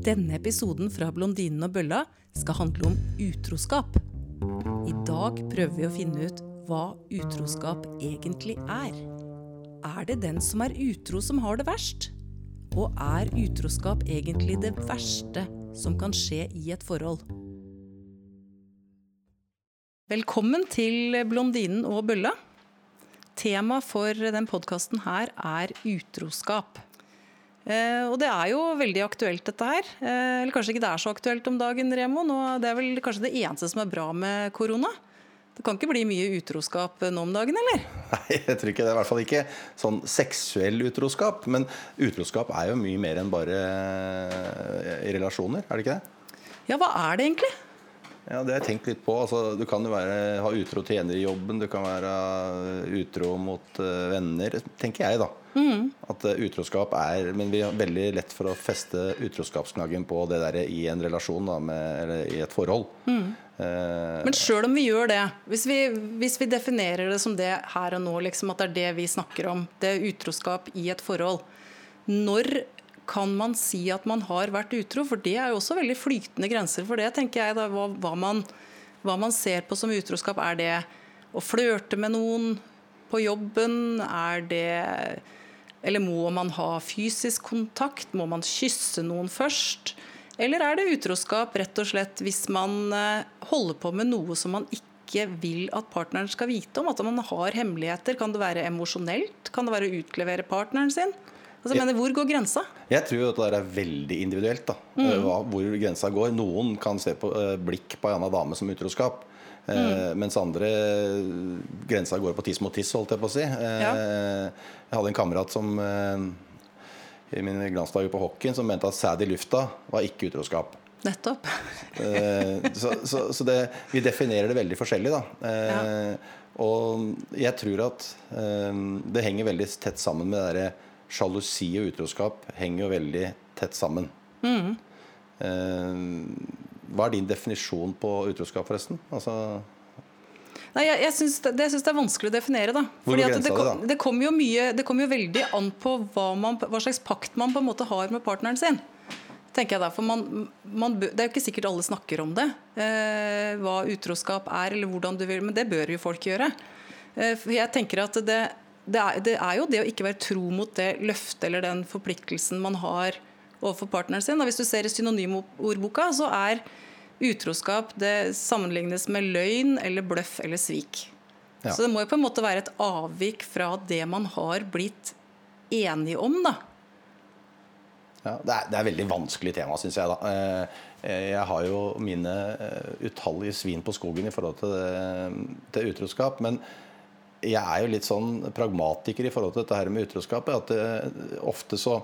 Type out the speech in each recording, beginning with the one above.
Denne episoden fra Blondinen og bølla skal handle om utroskap. I dag prøver vi å finne ut hva utroskap egentlig er. Er det den som er utro som har det verst? Og er utroskap egentlig det verste som kan skje i et forhold? Velkommen til Blondinen og bølla. Tema for den podkasten er utroskap. Eh, og det er jo veldig aktuelt, dette her. Eh, eller kanskje ikke det er så aktuelt om dagen, Remo. Nå, det er vel kanskje det eneste som er bra med korona. Det kan ikke bli mye utroskap nå om dagen, eller? Nei, jeg tror ikke det. I hvert fall ikke sånn seksuell utroskap. Men utroskap er jo mye mer enn bare eh, i relasjoner, er det ikke det? Ja, hva er det egentlig? Ja, Det har jeg tenkt litt på. Altså, du kan jo være, ha utro tjener i jobben, du kan være utro mot venner, tenker jeg, da. Mm. At uh, utroskap er Men vi har veldig lett for å feste utroskapsknaggen på det der i en relasjon, da, med, eller i et forhold. Mm. Eh, men sjøl om vi gjør det, hvis vi, hvis vi, definerer det som det her og nå, liksom, at det er det vi snakker om, det er utroskap i et forhold Når kan man si at man har vært utro? For det er jo også veldig flytende grenser for det, tenker jeg. Da, hva, hva, man, hva, man, ser på som utroskap. Er det å flørte med noen på jobben? Er det Eller må man ha fysisk kontakt? Må man kysse noen først? Eller er det utroskap rett og slett hvis man eh, holder på med noe som man ikke vil at partneren skal vite om? At man har hemmeligheter? Kan det være emosjonelt? Kan det være å utlevere partneren sin? Altså, mener, hvor går grensa? Jeg tror at det er veldig individuelt. mm. Hva, hvor grensa går. Noen kan se på uh, blikk på en annen dame som utroskap. Uh, mm. Mens andre grensa går på tiss mot tiss, holdt jeg på å si. Uh, ja. Jeg hadde en kamerat som i mine glansdager på hockeyen som mente at sæd i lufta var ikke utroskap. Nettopp. så, så, så det, vi definerer det veldig forskjellig, da. Ja. Og jeg tror at det henger veldig tett sammen med det derre sjalusi og utroskap henger jo veldig tett sammen. Mm. Hva er din definisjon på utroskap, forresten? Altså Nei, jeg, jeg synes det, det, synes det er vanskelig å definere. da. Fordi det, det, kom, det kommer jo, kom jo veldig an på hva, man, hva, slags pakt man på en måte har med partneren sin. tenker jeg da, for man, man, Det er jo ikke sikkert alle snakker om det, eh, hva utroskap er, eller hvordan du vil, men det bør jo folk gjøre. Eh, for jeg tenker at det, det er, det er, jo det å ikke være tro mot det løftet eller den forpliktelsen man har overfor partneren sin. Og hvis du ser i synonymordboka, så er utroskap det sammenlignes med løgn eller bløff eller svik. Ja. Så det må jo på en måte være et avvik fra det man har blitt enige om, da. Ja, det, er, det er et veldig vanskelig tema, syns jeg. da. Eh, eh, jeg har jo mine eh, utallige svin på skogen i forhold til, til utroskap. men jeg er jo litt sånn pragmatiker i forhold til dette her med utroskap. At det, ofte så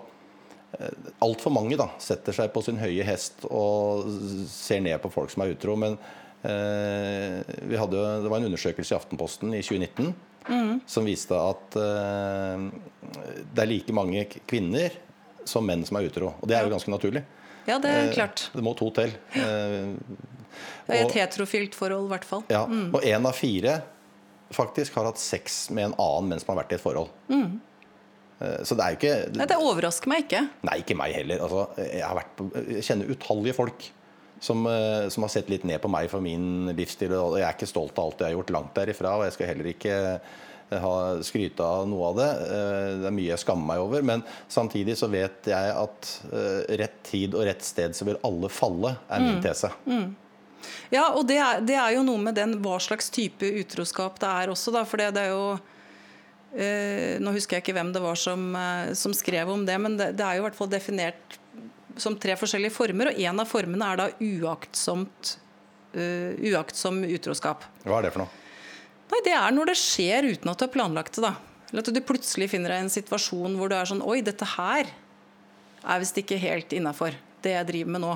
Altfor mange da, setter seg på sin høye hest og ser ned på folk som er utro. Men eh, vi hadde, det var en undersøkelse i Aftenposten i 2019 mm. som viste at eh, det er like mange kvinner som menn som er utro. Og det er jo ganske naturlig. Ja, det er eh, klart. Det må to til. Eh, det er et heterofilt forhold, i hvert fall. Ja, mm. Og én av fire faktisk har hatt sex med en annen mens man har vært i et forhold. Mm. Så det er jo ikke Nei, Det overrasker meg ikke. Nei, ikke meg heller. Altså, jeg, på, jeg, kjenner utallige folk som, eh, som, har sett litt ned på meg for min livsstil. Og jeg er ikke stolt av alt jeg har gjort, langt derifra. Og jeg skal heller ikke eh, ha skryte av noe av det. Det er mye jeg skammer meg over. Men samtidig så vet jeg at rett tid og rett sted så vil alle falle, er min mm. tese. Mm. Ja, og det er, det er, jo noe med den hva slags type utroskap det er også, da. For det, er jo eh, Nå husker jeg ikke hvem det var som, eh, som skrev om det, men det, det, er jo i hvert fall definert som tre forskjellige former. Og en av formene er da uaktsomt uh, uaktsom utroskap. Hva er det for noe? Nei, Det er når det skjer uten at du har planlagt det. da. Eller at du plutselig finner deg i en situasjon hvor du er sånn Oi, dette her er visst ikke helt innafor, det jeg driver med nå.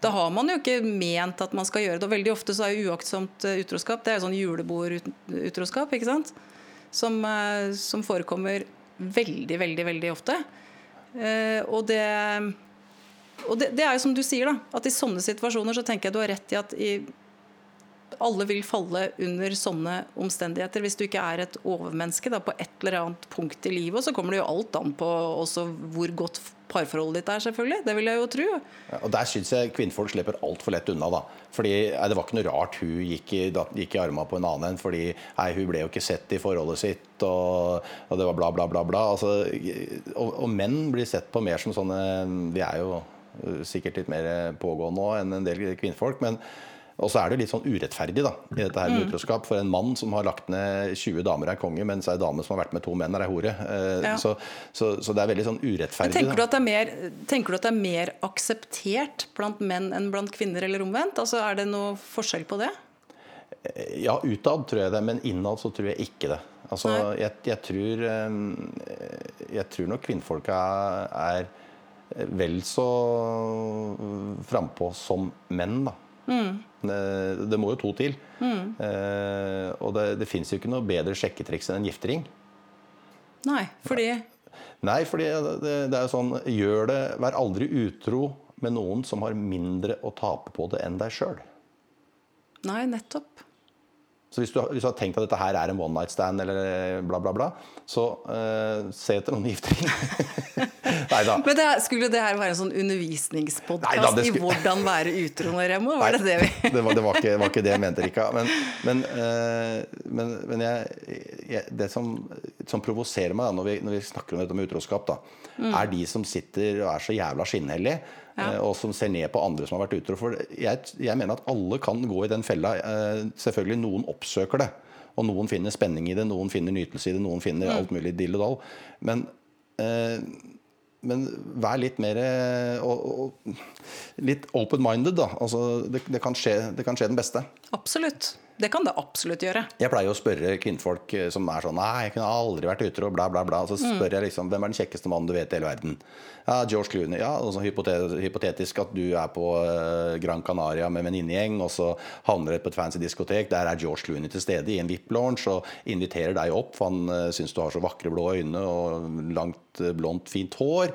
Da har man jo ikke ment at man skal gjøre det. Og veldig ofte så er jo uaktsomt eh, utroskap det er jo sånn julebordutroskap, ikke sant? Som, eh, som, forekommer veldig, veldig, veldig ofte. Eh, og det og det, det, er jo som du sier, da, at i sånne situasjoner så tenker jeg du har rett i at i, alle vil falle under sånne omstendigheter hvis du ikke er et overmenneske da, på et eller annet punkt i livet. Og så kommer det jo alt an på hvor godt parforholdet ditt er, selvfølgelig. Det vil jeg jo tro. Ja, og Der syns jeg kvinnfolk slipper altfor lett unna. da. Fordi nei, Det var ikke noe rart hun gikk i, da, gikk i arma på en annen en, fordi nei, hun ble jo ikke sett i forholdet sitt, og, og det var bla, bla, bla. bla. Altså, og, og menn blir sett på mer som sånne Vi er jo uh, sikkert litt mer pågående nå enn en del kvinnfolk. men og så er det litt sånn urettferdig da, i dette her med mm. utroskap. For en mann som har lagt ned 20 damer er konge, mens ei dame som har vært med to menn er ei hore. Eh, ja. Så, så, så, det er veldig sånn urettferdig. Tenker du, mer, tenker du, at det er mer, akseptert blant menn enn blant kvinner, eller omvendt? Altså, Er det noe forskjell på det? Eh, ja, utad tror jeg det, men innad så tror jeg ikke det. Altså, jeg, jeg, tror, eh, jeg tror nok kvinnfolka er vel så frampå som menn, da. Mm. Det må jo to til. Mm. Eh, og det, det fins jo ikke noe bedre sjekketriks enn en giftering. Nei, fordi Nei, fordi det, det er jo sånn Gjør det Vær aldri utro med noen som har mindre å tape på det enn deg sjøl. Nei, nettopp. Så hvis du, hvis du, har tenkt at dette her er en one night stand, eller bla, bla, bla, så uh, se etter noen giftering. Nei da. Men det, skulle det her være en sånn undervisningspodkast skulle... i hvordan være utro når jeg må? Var det det vi det, var, det, var ikke, var ikke det jeg mente, Rika. Men, men, uh, men, men jeg, jeg, det som, som provoserer meg da, når, vi, når, vi, snakker om dette med utroskap, da, mm. er de som sitter og er så jævla skinnhellige ja. Eh, og som ser ned på andre som har vært utro. For jeg, jeg, mener at alle kan gå i den fella. Eh, selvfølgelig noen oppsøker det. Og noen finner spenning i det, noen finner nytelse i det, noen finner mm. alt mulig dill og dall. Men, eh, men vær litt mer og, og, litt open-minded, da. Altså, det, det, kan skje, det kan skje den beste. Absolutt. Det kan det absolutt gjøre. Jeg pleier å spørre kvinnfolk som er sånn Nei, jeg kunne aldri vært utro, bla, bla, bla. Så mm. spør mm. jeg liksom Hvem er den kjekkeste mannen du vet i hele verden? Ja, George Clooney. Ja, og så hypotetisk at du er på eh, Gran Canaria med venninnegjeng, og så havner du på et fancy diskotek. Der er George Clooney til stede i en VIP-launch og inviterer deg opp, for han uh, syns du har så vakre blå øyne og langt, eh, blondt, fint hår.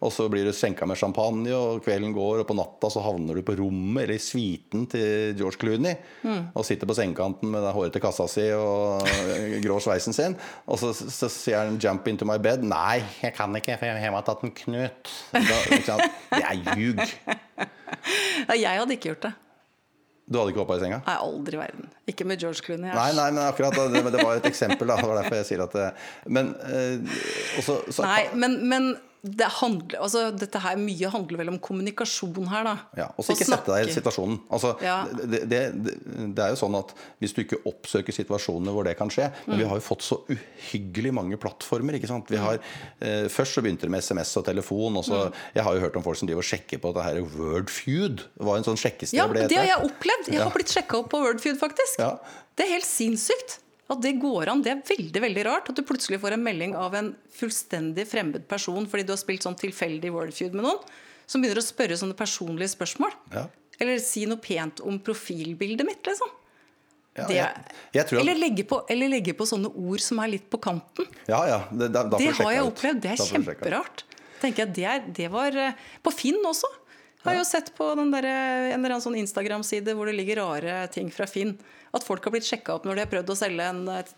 Og så blir du skjenka med champagne, og kvelden går, og på natta så havner du på rommet eller i suiten til George Clooney. Mm. Og sitter på sengekanten med hårete kassa si og grå sveisen sin. Og så, så, sier han 'jump into my bed'. Nei, jeg kan ikke, for jeg har tatt en knut. Da, det er ljug. Ja, jeg hadde ikke gjort det. Du hadde ikke hoppa i senga? Nei, aldri i verden. Ikke med George Clooney. Nei, nei, men akkurat det, det var et eksempel. Da. Det var derfor jeg sier at det, Men eh, også, så, Nei, men, men det handler, altså, dette her, Mye handler vel om kommunikasjon her, da. Ja, og så ikke sette deg i situasjonen. Altså, ja. det, det, det, det, er jo sånn at Hvis du ikke oppsøker situasjoner hvor det kan skje Men mm. vi har jo fått så uhyggelig mange plattformer. ikke sant? Vi har, eh, først så begynte det med SMS og telefon. Og så, mm. Jeg har jo hørt om folk som driver og sjekker på dette her Wordfeud. Det var en sånn sjekkested ja, det har jeg opplevd. Jeg har blitt sjekka opp på Wordfeud, faktisk. Ja. Det er helt sinnssykt. At det går an. Det er veldig veldig rart at du plutselig får en melding av en fullstendig fremmed person fordi du har spilt sånn tilfeldig wordfeud med noen, som begynner å spørre sånne personlige spørsmål. Ja. Eller si noe pent om profilbildet mitt, liksom. Ja, jeg, jeg at... eller, legge på, eller, legge på, sånne ord som er litt på kanten. Ja, ja, Det, da, da det har jeg opplevd. Det er kjemperart. Tenker jeg, det, er, det var eh, På Finn også. Jeg Har jo sett på der, en eller annen sånn Instagram-side hvor det ligger rare ting fra Finn. At folk har blitt sjekka opp når de har prøvd å selge en et,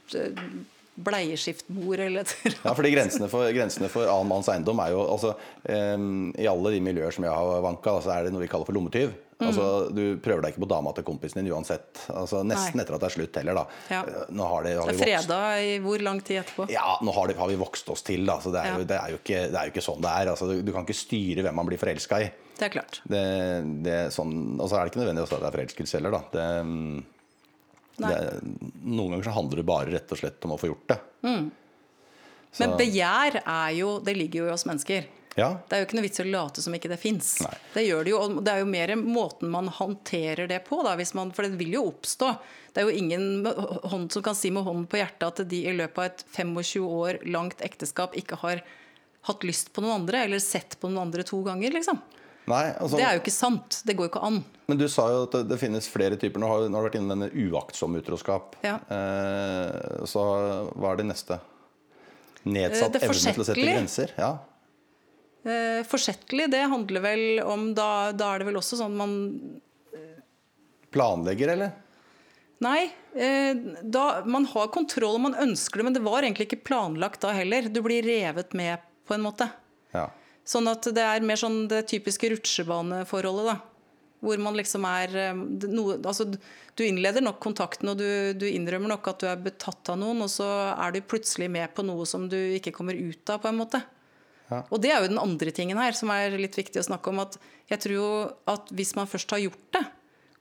bleieskiftbord eller et Ja, fordi grensene for, grensene for annen manns eiendom er jo altså, um, I alle de miljøer som jeg har vanka, så er det noe vi kaller for lommetyv. Mm. Altså, du prøver deg ikke på dama til kompisen din uansett. Altså, nesten Nei. etter at det er slutt heller. da. Ja. Eh, nå har det, har det er freda i hvor lang tid etterpå? Ja, nå har, det, har vi vokst oss til. da. Så det er, ja. jo, det er, jo, ikke, det er jo ikke sånn det er. Altså, du, du, kan ikke styre hvem man blir forelska i. Det er klart. Det, det er sånn, og så er det ikke nødvendig at det er forelskelse heller. da. Det, det, noen ganger så handler det bare rett og slett om å få gjort det. Mm. Men begjær er jo, det ligger jo i oss mennesker. Ja. Det er jo ikke noe vits i å late som ikke det fins. Det gjør det jo, og det er jo mer måten man håndterer det på. Da, man, for det vil jo oppstå. Det er jo ingen hånd som kan si med hånden på hjertet at de i løpet av et 25 år langt ekteskap ikke har hatt lyst på noen andre, eller sett på noen andre to ganger. liksom. Nei, altså, det er jo ikke sant. Det går jo ikke an. Men du sa jo at det, det finnes flere typer. Nå har, du vært inne denne uaktsom utroskap. Ja. Eh, så hva er det neste? Nedsatt det evne til å sette grenser? Ja. Eh, forsettlig, det handler vel om da, da, er det vel også sånn man Planlegger, eller? Nei. Eh, da, man har kontroll man ønsker det, men det var egentlig ikke planlagt da heller. Du blir revet med, på en måte. Ja. Sånn at det er mer sånn det typiske rutsjebaneforholdet, da. Hvor man liksom er eh, noe, altså, Du innleder nok kontakten, og du, du, innrømmer nok at du er betatt av noen, og så er du plutselig med på noe som du ikke kommer ut av, på en måte. Ja. Og det er jo den andre tingen her som er litt viktig å snakke om. at Jeg tror jo at hvis man først har gjort det,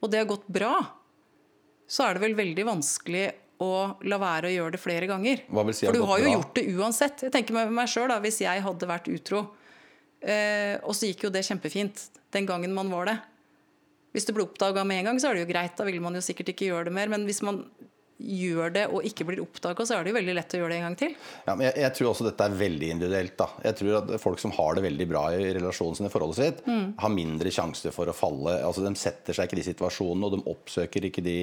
og det har gått bra, så er det vel veldig vanskelig å la være å gjøre det flere ganger. Si For du har jo bra? gjort det uansett. Jeg tenker med meg selv da, Hvis jeg hadde vært utro, og så gikk jo det kjempefint den gangen man var det, hvis det ble oppdaga med en gang, så er det jo greit. Da vil man jo sikkert ikke gjøre det mer. Men hvis man gjør det og ikke blir oppdaga, så er det jo veldig lett å gjøre det en gang til. Ja, men jeg, jeg, tror også dette er veldig individuelt. da. Jeg tror at folk som har det veldig bra i relasjonen sin i forholdet sitt, mm. har mindre sjanse for å falle. Altså De setter seg ikke i de situasjonene, og de oppsøker ikke de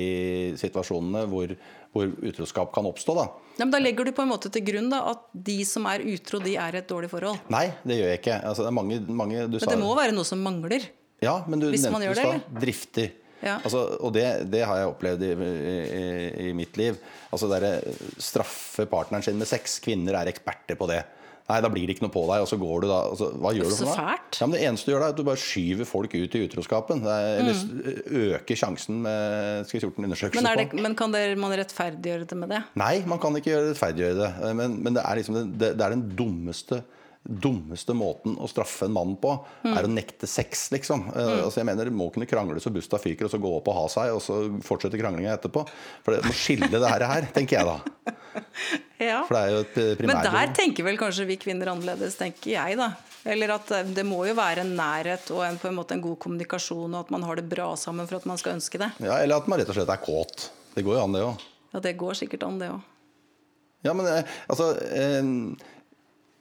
situasjonene hvor, hvor utroskap kan oppstå. da. Ja, men Da legger du på en måte til grunn da, at de som er utro, de er et dårlig forhold? Nei, det gjør jeg ikke. Altså, det er mange, mange, men det må være noe som mangler? Ja, men du nevnte i stad drifter. Ja. Altså, og det, det, har jeg opplevd i, i, i mitt liv. Altså der, Straffe partneren sin med sex. Kvinner er eksperter på det. Nei, da blir det ikke noe på deg, og så går du da altså, Hva gjør du for noe? Ja, det eneste du gjør, da, er at du bare skyver folk ut i utroskapen. Eller mm. øker sjansen med skal vi gjort en undersøkelse men, det, men kan det, man rettferdiggjøre det med det? Nei, man kan ikke rettferdiggjøre det. Men, men det, er liksom, det, det er den dummeste dummeste måten å straffe en mann på, mm. er å nekte sex, liksom. Mm. Uh, Altså, jeg mener, må kunne krangle så busta fyker, og så gå opp og ha seg, og så fortsette kranglinga etterpå. For det må skille det her, tenker jeg da. ja. For det er jo et primærbehov. Men der tenker vel kanskje vi kvinner annerledes, tenker jeg, da. Eller at eh, det må jo være en nærhet og en, på en måte en god kommunikasjon, og at man har det bra sammen for at man skal ønske det. Ja, Eller at man rett og slett er kåt. Det går jo an, det òg. Ja, det går sikkert an, det òg. Ja, men eh, altså eh,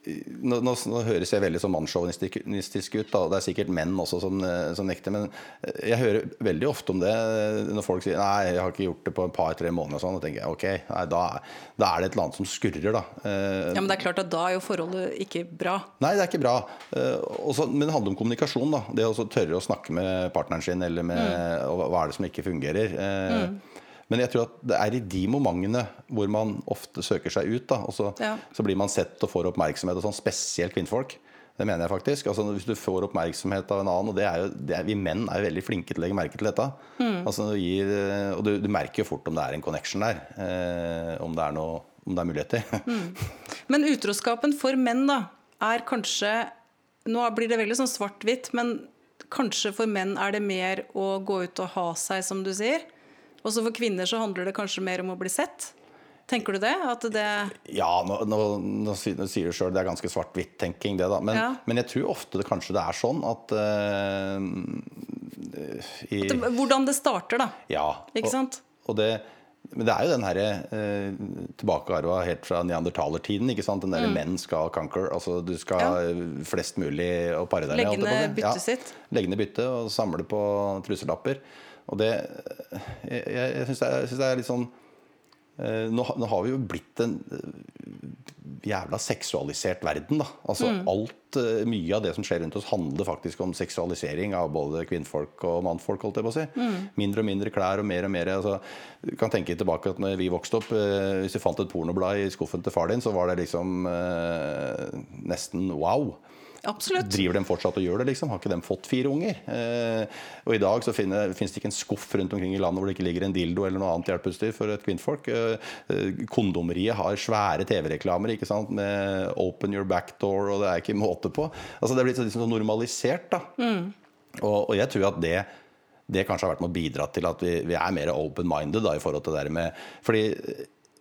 nå, nå, nå, høres jeg veldig sånn mannssjåvinistisk ut, da. det er sikkert menn også som, eh, som, nekter. Men eh, jeg hører veldig ofte om det eh, når folk sier nei, jeg har ikke gjort det på et par-tre måneder. Sånn, og tenker jeg, ok, nei, da, da, er det et eller annet som skurrer, da. Ja, Men det er klart at da er jo forholdet ikke bra. Nei, det er ikke bra. Også, men det handler om kommunikasjon. da, Det å tørre å snakke med partneren sin, eller med mm. hva er det som ikke fungerer. Mm. Men jeg tror at det er i de momentene hvor man ofte søker seg ut. Da, og så, ja. så, blir man sett og får oppmerksomhet, og sånn, spesielt kvinnfolk. Det mener jeg faktisk. Altså, hvis du får oppmerksomhet av en annen, og det er jo, det er, vi menn er jo veldig flinke til å legge merke til dette. Mm. Altså, gir, og du, du, merker jo fort om det er en connection der. Eh, om, det noe, om, det er muligheter. mm. Men utroskapen for menn da, er kanskje Nå blir det veldig sånn svart-hvitt, men kanskje for menn er det mer å gå ut og ha seg, som du sier? Og så for kvinner så handler det kanskje mer om å bli sett? Tenker du det? det ja, nå, nå, nå, sier du sjøl det er ganske svart-hvitt-tenking, det, da. Men, ja. men, jeg tror ofte det kanskje det er sånn at uh, i, at det, Hvordan det starter, da. Ja. Ikke sant? Og, det, men det er jo den herre uh, tilbakearva helt fra neandertalertiden. ikke sant? Den derre mm. menn skal conquer. Altså du skal ja. flest mulig å pare deg med. Legge ned byttet sitt. Legge ned byttet og samle på truselapper. Og det Jeg, jeg syns det, det, er litt sånn eh, nå, nå, har vi jo blitt en eh, jævla seksualisert verden. da. Altså mm. alt, eh, Mye av det som skjer rundt oss, handler faktisk om seksualisering av både kvinnfolk og mannfolk. holdt jeg på å si. Mm. Mindre og mindre klær og mer og mer. altså, du kan tenke tilbake at når vi vokste opp, Hvis du fant et pornoblad i skuffen til far din, så var det liksom eh, nesten wow. Absolutt. Driver de fortsatt og gjør det? liksom? Har ikke de fått fire unger? Eh, og I dag så finnes det ikke en skuff rundt omkring i landet hvor det ikke ligger en dildo eller noe annet hjelpeutstyr for et kvinnfolk. Eh, eh kondomeriet har svære TV-reklamer ikke sant? med 'open your back door', og det er ikke måte på. Altså Det er blitt liksom normalisert. da. Mm. Og, og, jeg tror at det det kanskje har vært med å bidra til at vi, vi er mer open-minded i forhold til det der med fordi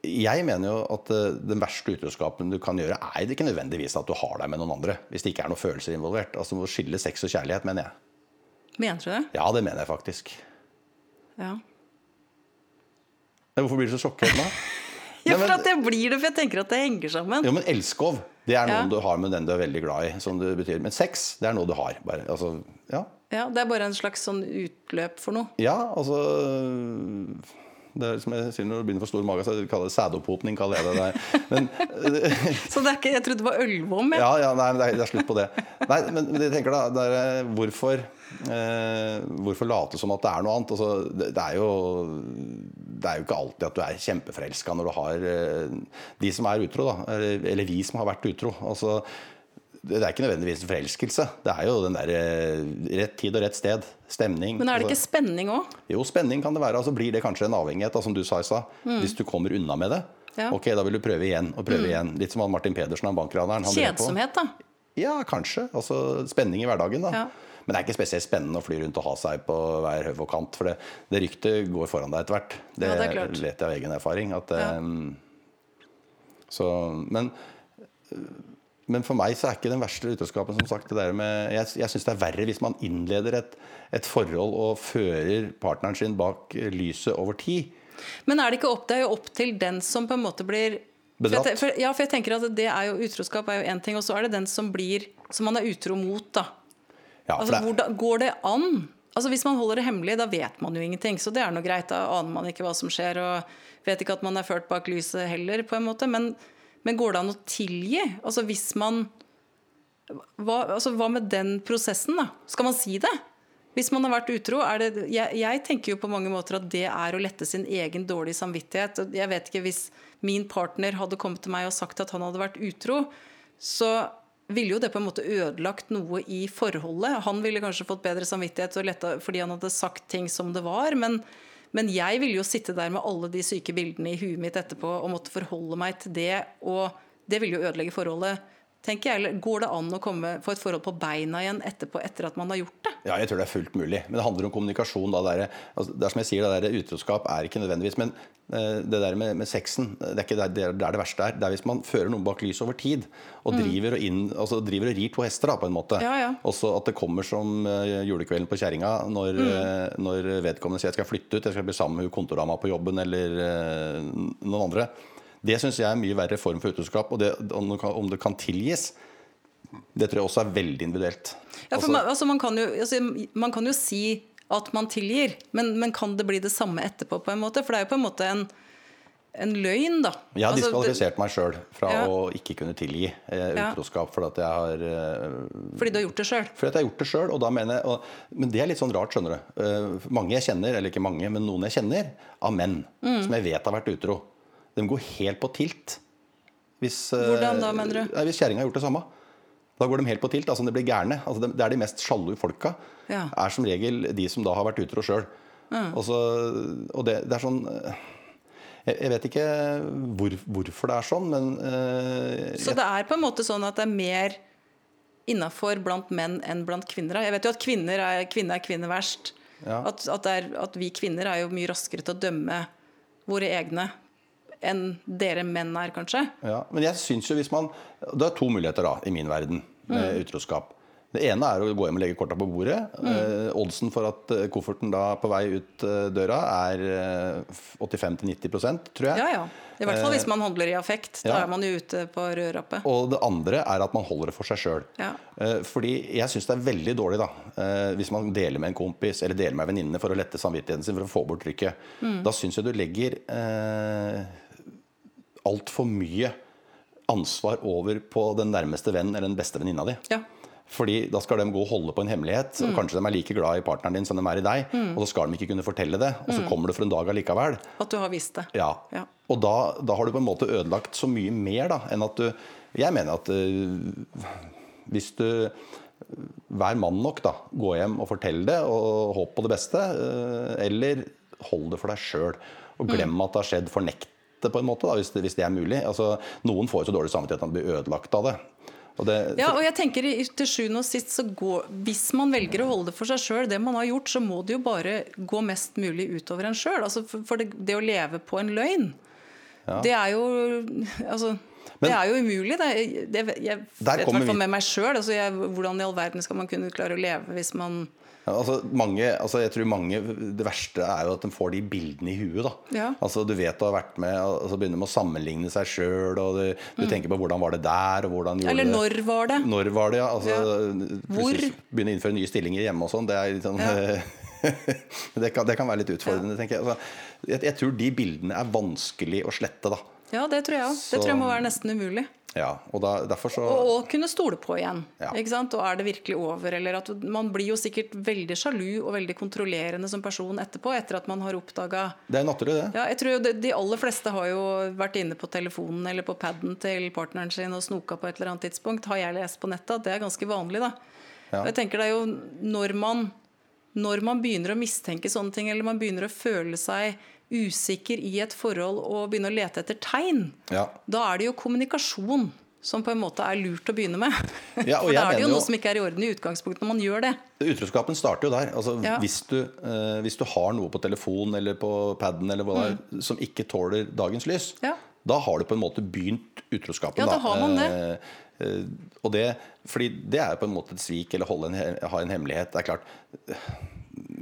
jeg mener jo at eh, den verste utroskapen du kan gjøre, er det ikke nødvendigvis at du har deg med noen andre. Hvis det ikke er noen følelser involvert. Altså må skille sex og kjærlighet, mener jeg. Mener du det? Ja, det mener jeg faktisk. Ja. Hvorfor blir du så sjokkert nå? ja, for at jeg blir det, for jeg tenker at det henger sammen. Jo, men elskov, det er noe ja. du har med den du er veldig glad i. Som det betyr. Men sex, det er noe du har. Bare, altså, ja. ja. Det er bare en slags sånn utløp for noe? Ja, altså det er som jeg sier Når du begynner å få stor mage, så kaller det sædoppopning. kaller jeg det. Men, så det er ikke, jeg trodde det var ølvom? Ja, ja, nei, det er, det er slutt på det. Nei, men, jeg tenker da, det er, eh, hvorfor, eh, hvorfor late som at det er noe annet? Altså, det, det, er jo, det er jo ikke alltid at du er kjempeforelska når du har eh, de som er utro, da. Eller vi som har vært utro. altså det er ikke nødvendigvis forelskelse. Det er jo den der eh, rett tid og rett sted. Stemning. Men er det ikke Altså, spenning òg? jo, spenning kan det være. Altså blir det kanskje en avhengighet, da, som du sa i stad. Hvis du kommer unna med det. Mm. Ja. Mm. Ok, da vil du prøve igjen og prøve igjen. Litt som han Martin Pedersen, han bankraneren. han drev på. Kjedsomhet, da. Ja, kanskje. Altså spenning i hverdagen, da. Ja. Men det er ikke spesielt spennende å fly rundt og ha seg på hver høv og kant. For det, det ryktet går foran deg etter hvert. Det, Ja, det er klart. vet jeg av egen erfaring. At, eh, så, men, men for meg så er ikke den verste utroskapen som sagt det der med Jeg, jeg syns det er verre hvis man innleder et, et forhold og fører partneren sin bak lyset over tid. Men er det ikke opp, det er jo opp til den som på en måte blir Bedratt. for, ja, for jeg tenker at det er jo Utroskap er jo én ting, og så er det den som blir Som man er utro mot, da. Ja, Altså, det, hvordan, går det an? Altså Hvis man holder det hemmelig, da vet man jo ingenting. Så det er noe greit. Da aner man ikke hva som skjer, og vet ikke at man er ført bak lyset heller, på en måte. Men, men går det an å tilgi? Altså hvis man hva, altså, hva med den prosessen, da? Skal man si det? Hvis man har vært utro, det jeg, jeg tenker jo på mange måter at det er å lette sin egen dårlige samvittighet. Jeg vet ikke Hvis min partner hadde kommet til meg og sagt at han hadde vært utro, så ville jo det på en måte ødelagt noe i forholdet. Han ville kanskje fått bedre samvittighet og letta fordi han hadde sagt ting som det var. Men, men jeg ville jo sitte der med alle de syke bildene i huet mitt etterpå og måtte forholde meg til det. Og det ville jo ødelegge forholdet. Tenker jeg. Eller går det an å komme, få et forhold på beina igjen etterpå, etter at man har gjort det? Ja, jeg tror det er fullt mulig. Men det handler om kommunikasjon. Da, det, er, altså, det er som jeg sier, det der utroskap er ikke nødvendigvis Men eh, det der med, med sexen, det er ikke der er der det verste er. Det er hvis man fører noen bak lyset over tid, og driver, og inn, altså, driver og rir to hester, da, på en måte. Ja, ja. Også at det kommer som eh, julekvelden på kjerringa når, eh, når vedkommende sier jeg skal flytte ut, jeg skal bli sammen med kontordama på jobben eller noen andre. Det syns jeg er en mye verre form for utroskap. Og det, om, det kan, tilgis, det tror jeg også er veldig individuelt. Ja, for Altså- man, altså man, kan jo, altså, man kan jo si at man tilgir, men, men kan det bli det samme etterpå? på en måte? For det er jo på en måte en, en løgn, da. Jeg har Altså, diskvalifisert meg sjøl fra Ja. å ikke kunne tilgi eh, utroskap fordi at jeg har eh, Fordi du har gjort det sjøl. fordi at jeg har gjort det sjøl. Og da mener jeg, og, men det er litt sånn rart, skjønner du. Eh, mange jeg kjenner, eller ikke mange, men noen jeg kjenner, av menn Mm. som jeg vet har vært utro, de går helt på tilt. Hvis, eh, Hvordan da, mener du? Nei, hvis kjerringa har gjort det samme. Da går de helt på tilt. altså De blir gærne. Altså, det- det er de mest sjalu folka. Ja. Er som regel de som da har vært utro sjøl. Og, så- og det, det er sånn eh, jeg, jeg vet ikke hvor, hvorfor det er sånn, men uh, Så det er på en måte sånn at det er mer innafor blant menn enn blant kvinner. Jeg vet jo at kvinner er kvinne er kvinne verst. Ja. At, at, det er, at vi kvinner er jo mye raskere til å dømme våre egne enn dere menn er, kanskje. Ja, men jeg synes jo hvis man Det er to muligheter da, i min verden med utroskap. Det ene er å gå hjem og legge korta på bordet. Eh, oddsen for at eh, kofferten da på vei ut eh, døra er eh, 85-90% tror jeg. Ja, ja. I hvert fall hvis man handler i affekt. Da ja. er man jo ute på rødrappet. Og det andre er at man holder det for seg sjøl. Ja. Fordi jeg syns det er veldig dårlig da eh, hvis man deler med en kompis eller deler med en venninne for å lette samvittigheten sin for å få bort trykket. Da syns jeg du legger eh, altfor mye ansvar over på den nærmeste venn eller den beste venninna di. Ja. Fordi da skal de gå og holde på en hemmelighet. og Kanskje de er like glad i partneren din som de er i deg. Og så skal de ikke kunne fortelle det. Og så kommer det for en dag allikevel. At du har visst det. Ja. Ja. Og da, da har du på en måte ødelagt så mye mer da, enn at du Jeg mener at øh, hvis du Vær mann nok, da. Gå hjem og fortell det, og håp på det beste. øh, eller hold det for deg sjøl. Og glem at det har skjedd. Fornekt det på en måte, da, hvis, det, hvis det er mulig. Altså, noen får jo så dårlig samvittighet at de blir ødelagt av det. Og det Ja, og jeg tenker til sjuende og sist så går Hvis man velger å holde det for seg sjøl, det man har gjort, så må det jo bare gå mest mulig utover en sjøl. Altså for for det, det å leve på en løgn, det er jo Altså Men- det er jo umulig. Det, jeg, jeg vet i hvert fall med meg sjøl. Altså hvordan i all verden skal man kunne klare å leve hvis man Ja, altså mange, altså jeg tror mange, Det verste er jo at de får de bildene i huet. da Ja. Altså Du vet du har vært med og så begynner de å sammenligne seg sjøl. Og du, mm. tenker på hvordan var det der, og hvordan gjorde. Eller når var det? Når var det, ja. Altså, Hvor? Begynne å innføre nye stillinger hjemme og sånn. Det er litt sånn det, kan, det kan være litt utfordrende, tenker jeg. Altså, jeg. Jeg tror de bildene er vanskelig å slette, da. Ja, det tror jeg òg. Det tror jeg må være nesten umulig. Ja, og da, så Og, og kunne stole på igjen. Ja. Og er det virkelig over? Eller at Man blir jo sikkert veldig sjalu og veldig kontrollerende som person etterpå, etter at man har oppdaga Det er naturlig, det. ja, jeg tror jo de, de aller fleste har jo vært inne på telefonen eller på paden til partneren sin og snoka på et eller annet tidspunkt. Har jeg lest på nettet at det er ganske vanlig, da. Ja. Og jeg tenker det er jo når man, når man begynner å mistenke sånne ting, eller man begynner å føle seg usikker i et forhold og begynner å lete etter tegn, Ja. da er det jo kommunikasjon som på en måte er lurt å begynne med. Ja, og For da er det jo noe jo- som ikke er i orden i utgangspunktet når man gjør det. Utroskapen starter jo der. Altså, Ja. hvis, du, eh, hvis du har noe på telefonen eller på paden eller hva det er, som ikke tåler dagens lys, Mm. Ja. da har du på en måte begynt utroskapen. Ja, da har man det. Eh, eh, og det, fordi det er på en måte et svik eller holde en, ha en hemmelighet. Det er klart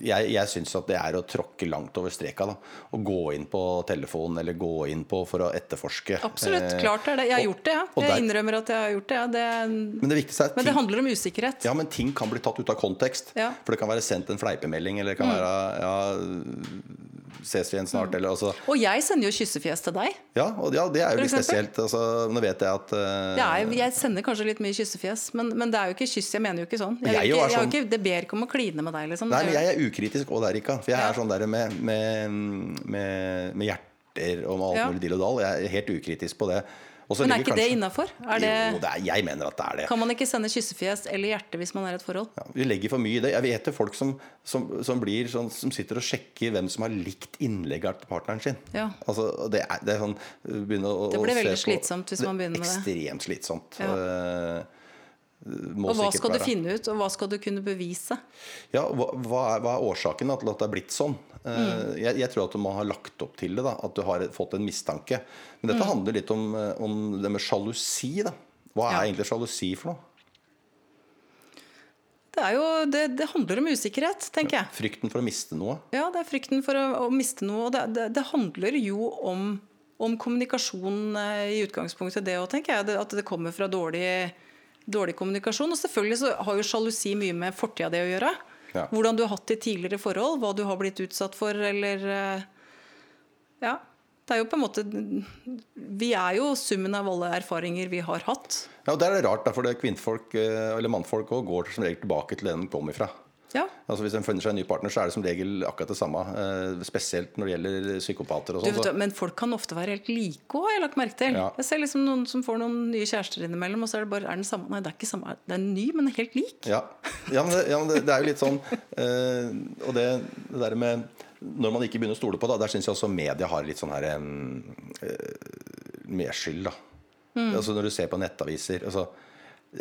jeg, jeg syns at det er å tråkke langt over streka. Da. Å gå inn på telefonen eller gå inn på for å etterforske. Absolutt. Eh, Klart er det. Jeg har og- gjort det, ja. Jeg der- innrømmer at jeg har gjort det. Ja. det Men det viktigste er ting, men det handler om usikkerhet. Ja, men ting kan bli tatt ut av kontekst. Ja. For det kan være sendt en fleipemelding, eller det Mm. kan være ja, ses vi igjen snart, eller altså Og jeg sender jo kyssefjes til deg. Ja, og ja, det er jo litt spesielt. Altså, nå vet jeg at uh, er, jeg sender kanskje litt mye kyssefjes, men, men det er jo ikke kyss. Jeg mener jo ikke sånn. Jeg, Jeg jo ikke, jeg sånn- ikke, det ber ikke om å kline med deg, liksom. Nei, men jeg er ukritisk òg der, Rika. For jeg Ja. er sånn der med, med, med, med hjerter og med alt mulig dill og dall. Jeg er helt ukritisk på det. Men er ikke ikke det innafor? Det... Jo, det er, jeg mener at det er det. Kan man ikke sende kyssefjes eller hjerte hvis man er i et forhold? Ja, vi legger for mye i det. Jeg vet jo folk som, som, som, blir sånn, som sitter og sjekker hvem som har likt innlegget til partneren sin. Ja. Altså, det, er, det er sånn å, Det blir veldig slitsomt hvis man begynner med det. Ekstremt slitsomt. Ja. Må Og hva skal skal du finne ut, og hva skal du kunne bevise? Ja, hva, hva, er, hva er årsaken til at det er blitt sånn? Eh, Mm. Jeg, jeg tror at man har lagt opp til det. da At du har fått en mistanke. Men dette Mm. handler litt om, eh, om det med sjalusi. da Hva Ja. er egentlig sjalusi for noe? Det, er jo, det, det handler om usikkerhet, tenker jeg. Frykten for å miste noe? Ja, det er frykten for å, å miste noe. Og det, det, det handler jo om, om kommunikasjon eh, i utgangspunktet, det òg, tenker jeg. At det kommer fra dårlig, dårlig kommunikasjon. Og selvfølgelig så har jo sjalusi mye med fortida di å gjøre. Ja. Hvordan du har hatt det i tidligere forhold, hva du har blitt utsatt for, eller eh, Ja. Det er jo på en måte Vi er jo summen av alle erfaringer vi har hatt. Ja, og Der er det rart, for det kvinnfolk eh, eller mannfolk også, går som regel tilbake til den de kom ifra. Ja. Altså Hvis en finner seg en ny partner, så er det som regel akkurat det samme. eh, Spesielt når det gjelder psykopater og vet, men folk kan ofte være helt like òg, har jeg lagt merke til. Ja. Jeg ser liksom noen som får noen nye kjærester innimellom, og så er det bare er den samme. Nei, det er ikke samme. Det er ny, men helt lik. Ja, ja, men, det, ja men det, det er jo litt sånn uh, Og det, det der med Når man ikke begynner å stole på det, der syns jeg også media har litt sånn her um, medskyld, da. Mm. Altså når du ser på nettaviser altså,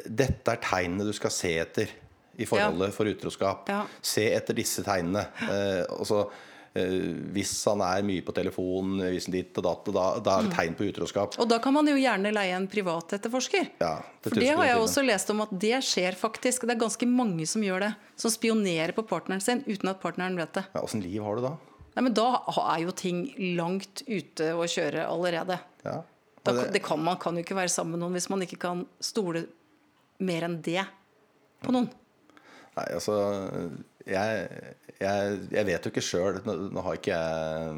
Dette er tegnene du skal se etter i forholdet for utroskap. Ja. Se etter disse tegnene. Eh, også, eh, hvis han er mye på telefonen, hvis han ditt og datt, da, da Mm. er det tegn på utroskap. Og da kan man jo gjerne leie en privatetterforsker. Ja, For det har jeg også lest om at det skjer faktisk. Det er ganske mange som gjør det. Som spionerer på partneren sin uten at partneren vet det. Ja, Åssen liv har du da? Nei, men Da er jo ting langt ute å kjøre allerede. Ja. Da, det- det kan, man kan jo ikke være sammen med noen hvis man ikke kan stole mer enn det på noen. Nei, altså Jeg, jeg, jeg vet jo ikke sjøl. Nå, nå har ikke jeg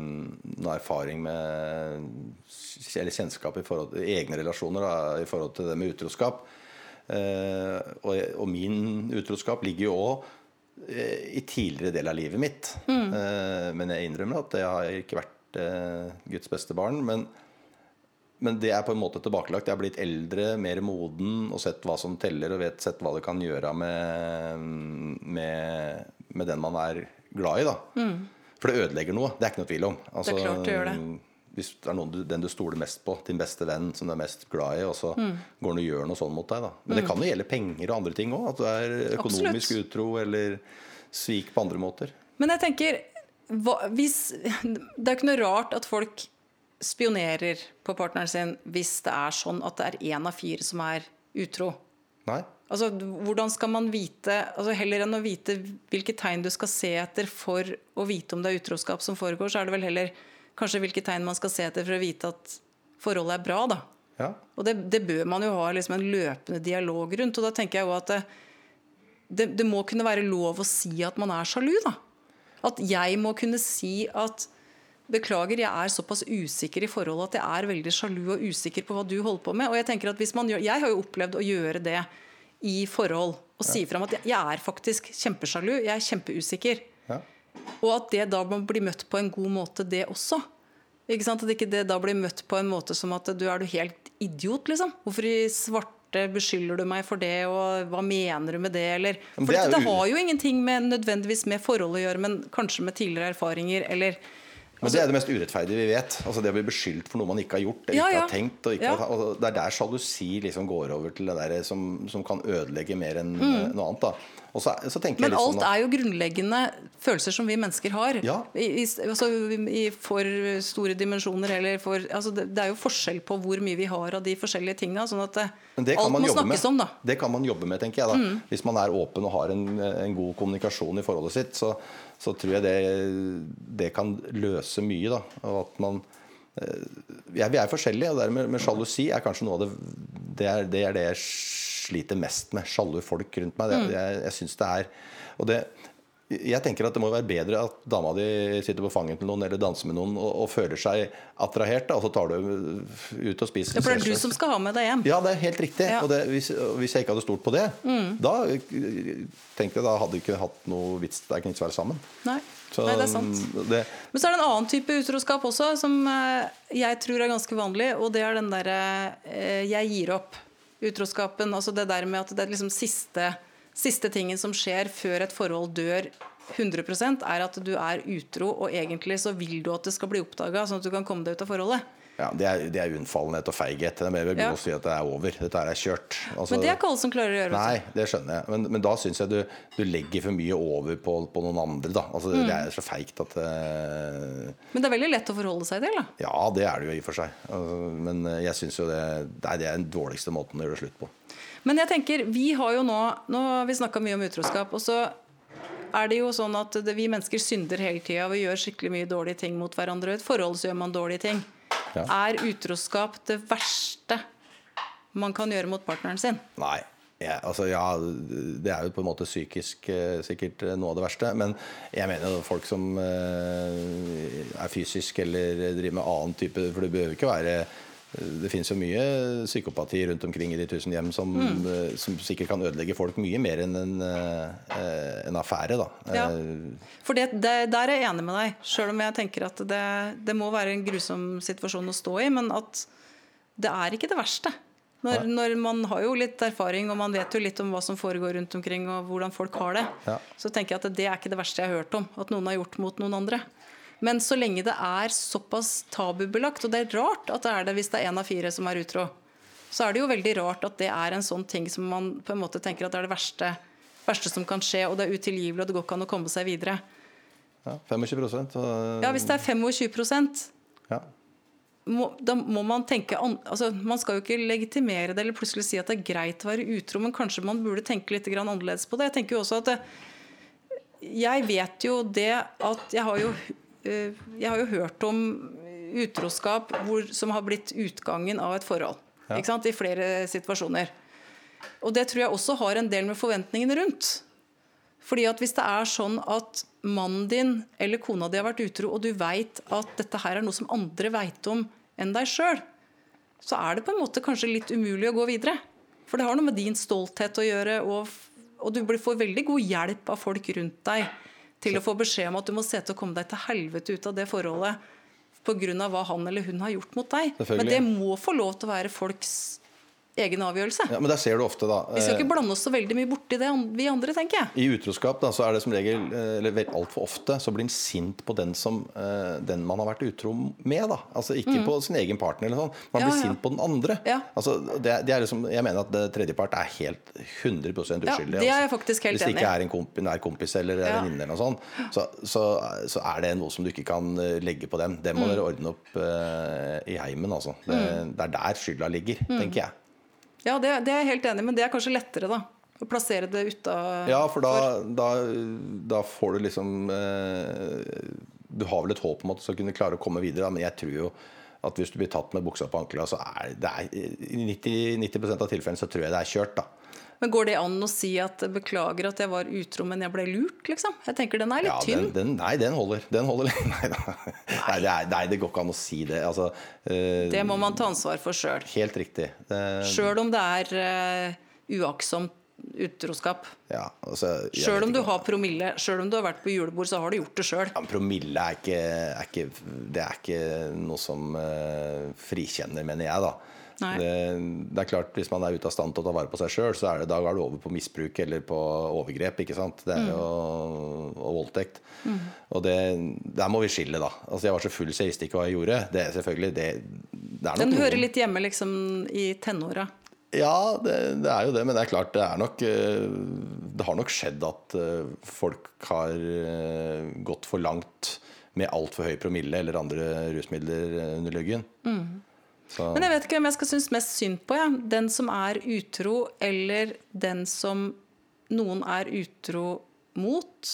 noe erfaring med Eller kjennskap i forhold til egne relasjoner da, i forhold til det med utroskap. Eh, og, og min utroskap ligger jo òg i tidligere del av livet mitt. Eh, men jeg innrømmer at jeg har ikke vært eh, Guds beste barn. Men, men det er på en måte tilbakelagt. Jeg har blitt eldre, mer moden og sett hva som teller, og vet sett hva det kan gjøre med, med, med den man er glad i. Da. For det ødelegger noe. Det er ikke noe tvil om. Altså, Mm. Det er klart det gjør det. Hvis det er noen du, den du stoler mest på, din beste venn som du er mest glad i, og så Mm. går han og gjør noe sånn mot deg. Da. Men det kan jo gjelde penger og andre ting òg. At du er økonomisk Absolutt. utro eller svik på andre måter. Men jeg tenker hva, hvis, Det er ikke noe rart at folk spionerer på partneren sin hvis det er sånn at det er én av fire som er utro. Nei? Altså, hvordan skal man vite altså Heller enn å vite hvilke tegn du skal se etter for å vite om det er utroskap som foregår, så er det vel heller kanskje hvilke tegn man skal se etter for å vite at forholdet er bra. da. Ja. Og det, det bør man jo ha liksom en løpende dialog rundt. Og da tenker jeg jo at det, det, det må kunne være lov å si at man er sjalu. da. At jeg må kunne si at Beklager, jeg er såpass usikker i forholdet at jeg er veldig sjalu og usikker på hva du holder på med. Og Jeg tenker at hvis man gjør, jeg har jo opplevd å gjøre det i forhold og si fram at jeg er faktisk kjempesjalu, jeg er kjempeusikker. Ja. Og at det da må bli møtt på en god måte, det også. Ikke sant? At ikke det da blir møtt på en måte som at du er du helt idiot, liksom. Hvorfor i svarte beskylder du meg for det, og hva mener du med det, eller For det dette jo- har jo ingenting med, nødvendigvis med forhold å gjøre, men kanskje med tidligere erfaringer, eller Men det er det mest urettferdige vi vet. Altså Det å bli beskyldt for noe man ikke har gjort, eller Ja, ikke har tenkt. Og ikke Ja. har, og det er der sjalusi liksom går over til det der som, som kan ødelegge mer enn mm. noe annet. så, så Mm. Men litt alt sånn er jo grunnleggende følelser som vi mennesker har. Ja. I, i, altså, I for store dimensjoner eller for altså, det, det er jo forskjell på hvor mye vi har av de forskjellige tinga. Sånn at det, det alt må snakkes med. om, da. Mm. Det kan man jobbe med, tenker jeg. da Hvis man er åpen og har en, en god kommunikasjon i forholdet sitt, så, så tror jeg det, det kan løse mye. da Og at man eh, ja, Vi er forskjellige, og det med, med sjalusi er kanskje noe av det det er, det er det jeg sliter mest med. Sjalu folk rundt meg. Det, Mm. jeg jeg synes det er og det, jeg tenker at det må være bedre at dama di sitter på fanget til noen eller danser med noen og, og føler seg attrahert, og så tar du ut og spiser. Ja, for det er du som skal ha med deg hjem. Ja, det er helt riktig. Ja. Mm. Og det, hvis, hvis jeg ikke hadde stolt på det, da eh, tenkte jeg da hadde vi ikke hatt noe vits det er ikke være sammen. Nei. Så, Nei, det er sant. det, Men så er det en annen type utroskap også, som eh, jeg tror er ganske vanlig. Og det er den derre eh, 'jeg gir opp'-utroskapen. Altså det der med at det er liksom siste, siste tingen som skjer før et forhold dør 100% er at du er utro, og egentlig så vil du at det skal bli oppdaga, sånn at du kan komme deg ut av forholdet. ja, det, er, det er unnfallenhet og feighet. Det er mer Ja. å si at det er over. Dette er kjørt. Altså, Men det er ikke alle som klarer å gjøre. det Nei, det skjønner jeg. Men, men da syns jeg du, du legger for mye over på, på noen andre. Da. Altså, Mm. Det er så feigt at uh... Men det er veldig lett å forholde seg til. da. Ja, det er det jo i og for seg. Altså, men eh, jeg syns jo det, det er det er den dårligste måten å gjøre det slutt på. Men jeg tenker, vi har jo nå Nå har vi snakka mye om utroskap. Og så er det jo sånn at vi mennesker synder hele tida. Vi gjør skikkelig mye dårlige ting mot hverandre. I et forhold så gjør man dårlige ting. Ja. Er utroskap det verste man kan gjøre mot partneren sin? Nei. Ja, altså, ja, det er jo på en måte psykisk eh, sikkert eh, noe av det verste. Men jeg mener jo folk som eh, er fysisk eller driver med annen type For det behøver ikke være det finnes jo mye psykopati rundt omkring i de tusen hjem som, mm. som sikkert kan ødelegge folk mye mer enn en, eh, en affære. Da. Ja. Eh, For det, det, der er jeg enig med deg, sjøl om jeg tenker at det, det må være en grusom situasjon å stå i. Men at det er ikke det verste. Når, når Man har jo litt erfaring og man vet jo litt om hva som foregår rundt omkring og hvordan folk har det. Ja. Så tenker jeg at det er ikke det verste jeg har hørt om. At noen har gjort mot noen andre. Men så lenge det er såpass tabubelagt, og det er rart at det er det hvis det er én av fire som er utro, så er det jo veldig rart at det er en sånn ting som man på en måte tenker at det er det verste, verste som kan skje, og det er utilgivelig, og det går ikke an å komme seg videre. ja, 25 og, Ja, Hvis det er 25% ja. må, da må man tenke an, altså Man skal jo ikke legitimere det eller plutselig si at det er greit å være utro, men kanskje man burde tenke litt grann annerledes på det. Jeg tenker jo også at det, Jeg vet jo det at Jeg har jo, eh, jeg har jo hørt om utroskap hvor, som har blitt utgangen av et forhold. Ja. Ikke sant? I flere situasjoner. Og det tror jeg også har en del med forventningene rundt. Fordi at Hvis det er sånn at mannen din eller kona di har vært utro, og du veit at dette her er noe som andre veit om enn deg sjøl, så er det på en måte kanskje litt umulig å gå videre. For det har noe med din stolthet å gjøre, og, og du får veldig god hjelp av folk rundt deg til å få beskjed om at du må se til å komme deg til helvete ut av det forholdet pga. hva han eller hun har gjort mot deg. Men det må få lov til å være folks egen avgjørelse. ja, Men der ser du ofte, da Vi skal eh, ikke blande oss så veldig mye borti det, vi andre, tenker jeg. I utroskap da, så er det som regel, eh, eller altfor ofte, så blir en sint på den som eh, den man har vært utro med. da Altså Ikke på sin egen partner, eller sånn. Man Mm. Ja, blir ja. sint på den andre. Ja. Altså, det, det er liksom, jeg mener at tredjepart er helt 100 uskyldig. Ja, det er jeg faktisk helt Hvis det ikke er en komp nær kompis eller Ja. venninne, eller noe sånt, så, så, så er det noe som du ikke kan legge på dem. Det Mm. må dere ordne opp uh, i heimen. Altså. Det, det er der skylda ligger, Mm. tenker jeg. Ja, det, det er jeg helt enig i, men det er kanskje lettere, da. Å plassere det uta Ja, for da, da, da får du liksom eh, Du har vel et håp om at du skal kunne klare å komme videre, da, men jeg tror jo at hvis du blir tatt med buksa på ankelen, så er det i 90, 90% av tilfellene så tror jeg det er kjørt. da Men går det an å si at beklager at jeg var utro, men jeg ble lurt, liksom? Jeg tenker den er litt Ja, tynn. den, den, nei, den holder. Den holder. Nei, nei, det er, nei, det går ikke an å si det. Altså, uh, Det må man ta ansvar for sjøl. helt riktig. Uh, Sjøl om det er uh, uaktsomt utroskap. ja, altså, Sjøl om du har promille, sjøl om du har vært på julebord, så har du gjort det sjøl. Ja, promille er ikke, er ikke Det er ikke noe som uh, frikjenner, mener jeg, da. Det, det er klart, Hvis man er ute av stand til å ta vare på seg sjøl, så er det, da er det over på misbruk eller på overgrep. ikke sant? Det er jo og voldtekt. Og det, der må vi skille, da. Altså Jeg var så full så jeg visste ikke hva jeg gjorde. Det er selvfølgelig det, det er nok Den hører litt hjemme liksom i tenåra. Ja, det, det er jo det, men det er klart det er nok eh, Det har nok skjedd at eh, folk har eh, gått for langt med altfor høy promille eller andre rusmidler under under luggen. Så, Men jeg vet ikke hvem jeg skal synes mest synd på. Ja. Den som er utro, eller den som noen er utro mot.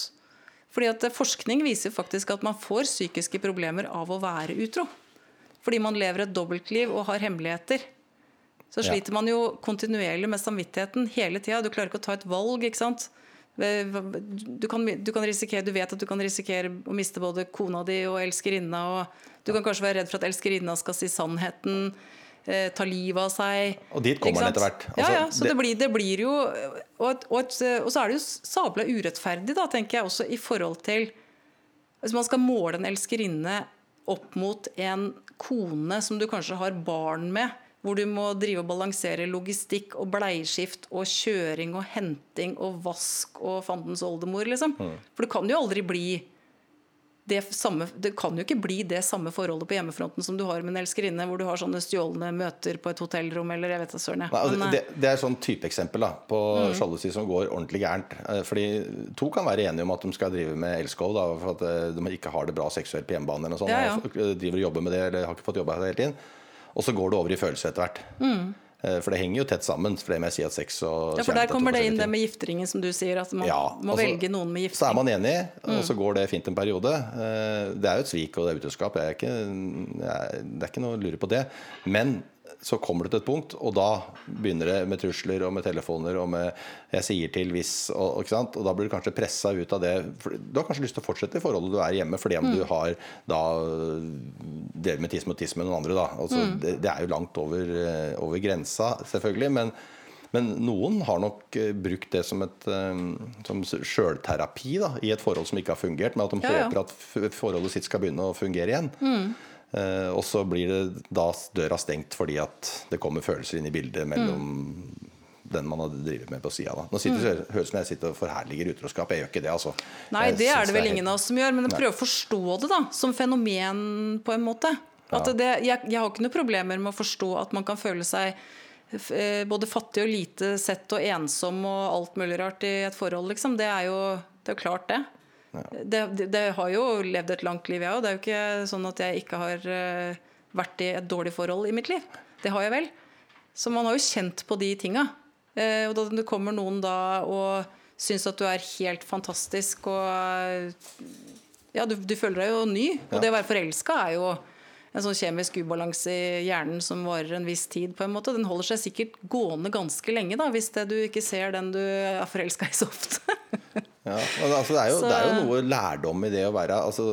Fordi at Forskning viser faktisk at man får psykiske problemer av å være utro. Fordi man lever et dobbeltliv og har hemmeligheter. Så Ja. sliter man jo kontinuerlig med samvittigheten hele tida. Du klarer ikke å ta et valg. ikke sant? Du kan, du, kan risikere, du vet at du kan risikere å miste både kona di og elskerinna. og Du kan kanskje være redd for at elskerinna skal si sannheten, eh, ta livet av seg. Og dit kommer han etter hvert. ja, Altså, ja, så det, det- blir, det blir jo og, et, og, et, og så er det jo sabla urettferdig, da, tenker jeg, også i forhold til Hvis man skal måle en elskerinne opp mot en kone som du kanskje har barn med, hvor du må drive og balansere logistikk og bleieskift og kjøring og henting og vask og fandens oldemor, liksom. Mm. For du kan jo aldri bli det samme Det kan jo ikke bli det samme forholdet på hjemmefronten som du har med en elskerinne, hvor du har sånne stjålne møter på et hotellrom eller jeg vet da søren. altså, eh, det, det er sånn typeeksempel på sjalusi som går ordentlig gærent. Eh, Fordi To kan være enige om at de skal drive med elskov da, for at eh, de ikke har det bra seksuelt på hjemmebane. eller noe sånt, Ja, ja. og f- driver og jobber med det, eller har ikke fått jobba hele tiden. Og så går det over i følelser etter hvert. Eh, For det henger jo tett sammen. For det med å si at sex og Mm. ja, for Der er kommer det inn det med gifteringen, som du sier. At man Ja, må altså, velge noen med Så er man enig, Mm. og så går det fint en periode. Eh, Det er jo et svik og det er utroskap. Jeg jeg, det er ikke noe å lure på det. Men så kommer det til et punkt, og da begynner det med trusler og med telefoner og med 'jeg sier til hvis' og, ikke sant? og da blir du kanskje pressa ut av det. Du har kanskje lyst til å fortsette i forholdet du er hjemme, fordi om Mm. du har da deler med tiss mot tiss med noen andre. Da. Altså, Mm. det, det er jo langt over, eh, over grensa, selvfølgelig. men men noen har nok eh, brukt det som et eh, som sjølterapi i et forhold som ikke har fungert, men at de Ja, ja. håper at forholdet sitt skal begynne å fungere igjen. Mm. Eh, og så blir det da døra stengt fordi at det kommer følelser inn i bildet mellom Mm. den man hadde drevet med på sida. Nå sitter det høres ut som jeg sitter og forherliger utroskap. Jeg gjør ikke det, altså. Nei, Jeg det er det vel helt- ingen av oss som gjør, men jeg prøver å forstå det da, som fenomen på en måte. At det, jeg, jeg har ikke noen problemer med å forstå at man kan føle seg eh, både fattig og lite sett og ensom og alt mulig rart i et forhold, liksom. Det er jo, det er jo klart, det. Det, det. det har jo levd et langt liv, jeg òg. Det er jo ikke sånn at jeg ikke har eh, vært i et dårlig forhold i mitt liv. Det har jeg vel. Så man har jo kjent på de tinga. Eh, og da det kommer noen da og syns at du er helt fantastisk og eh, Ja, du, du føler deg jo ny. Og det å være forelska er jo en sånn kjemisk ubalanse i hjernen som varer en viss tid. på en måte. Den holder seg sikkert gående ganske lenge, da, hvis det, du ikke ser den du er forelska i så ofte. Ja, altså, det, er jo, Så- det er jo noe lærdom i det å være altså,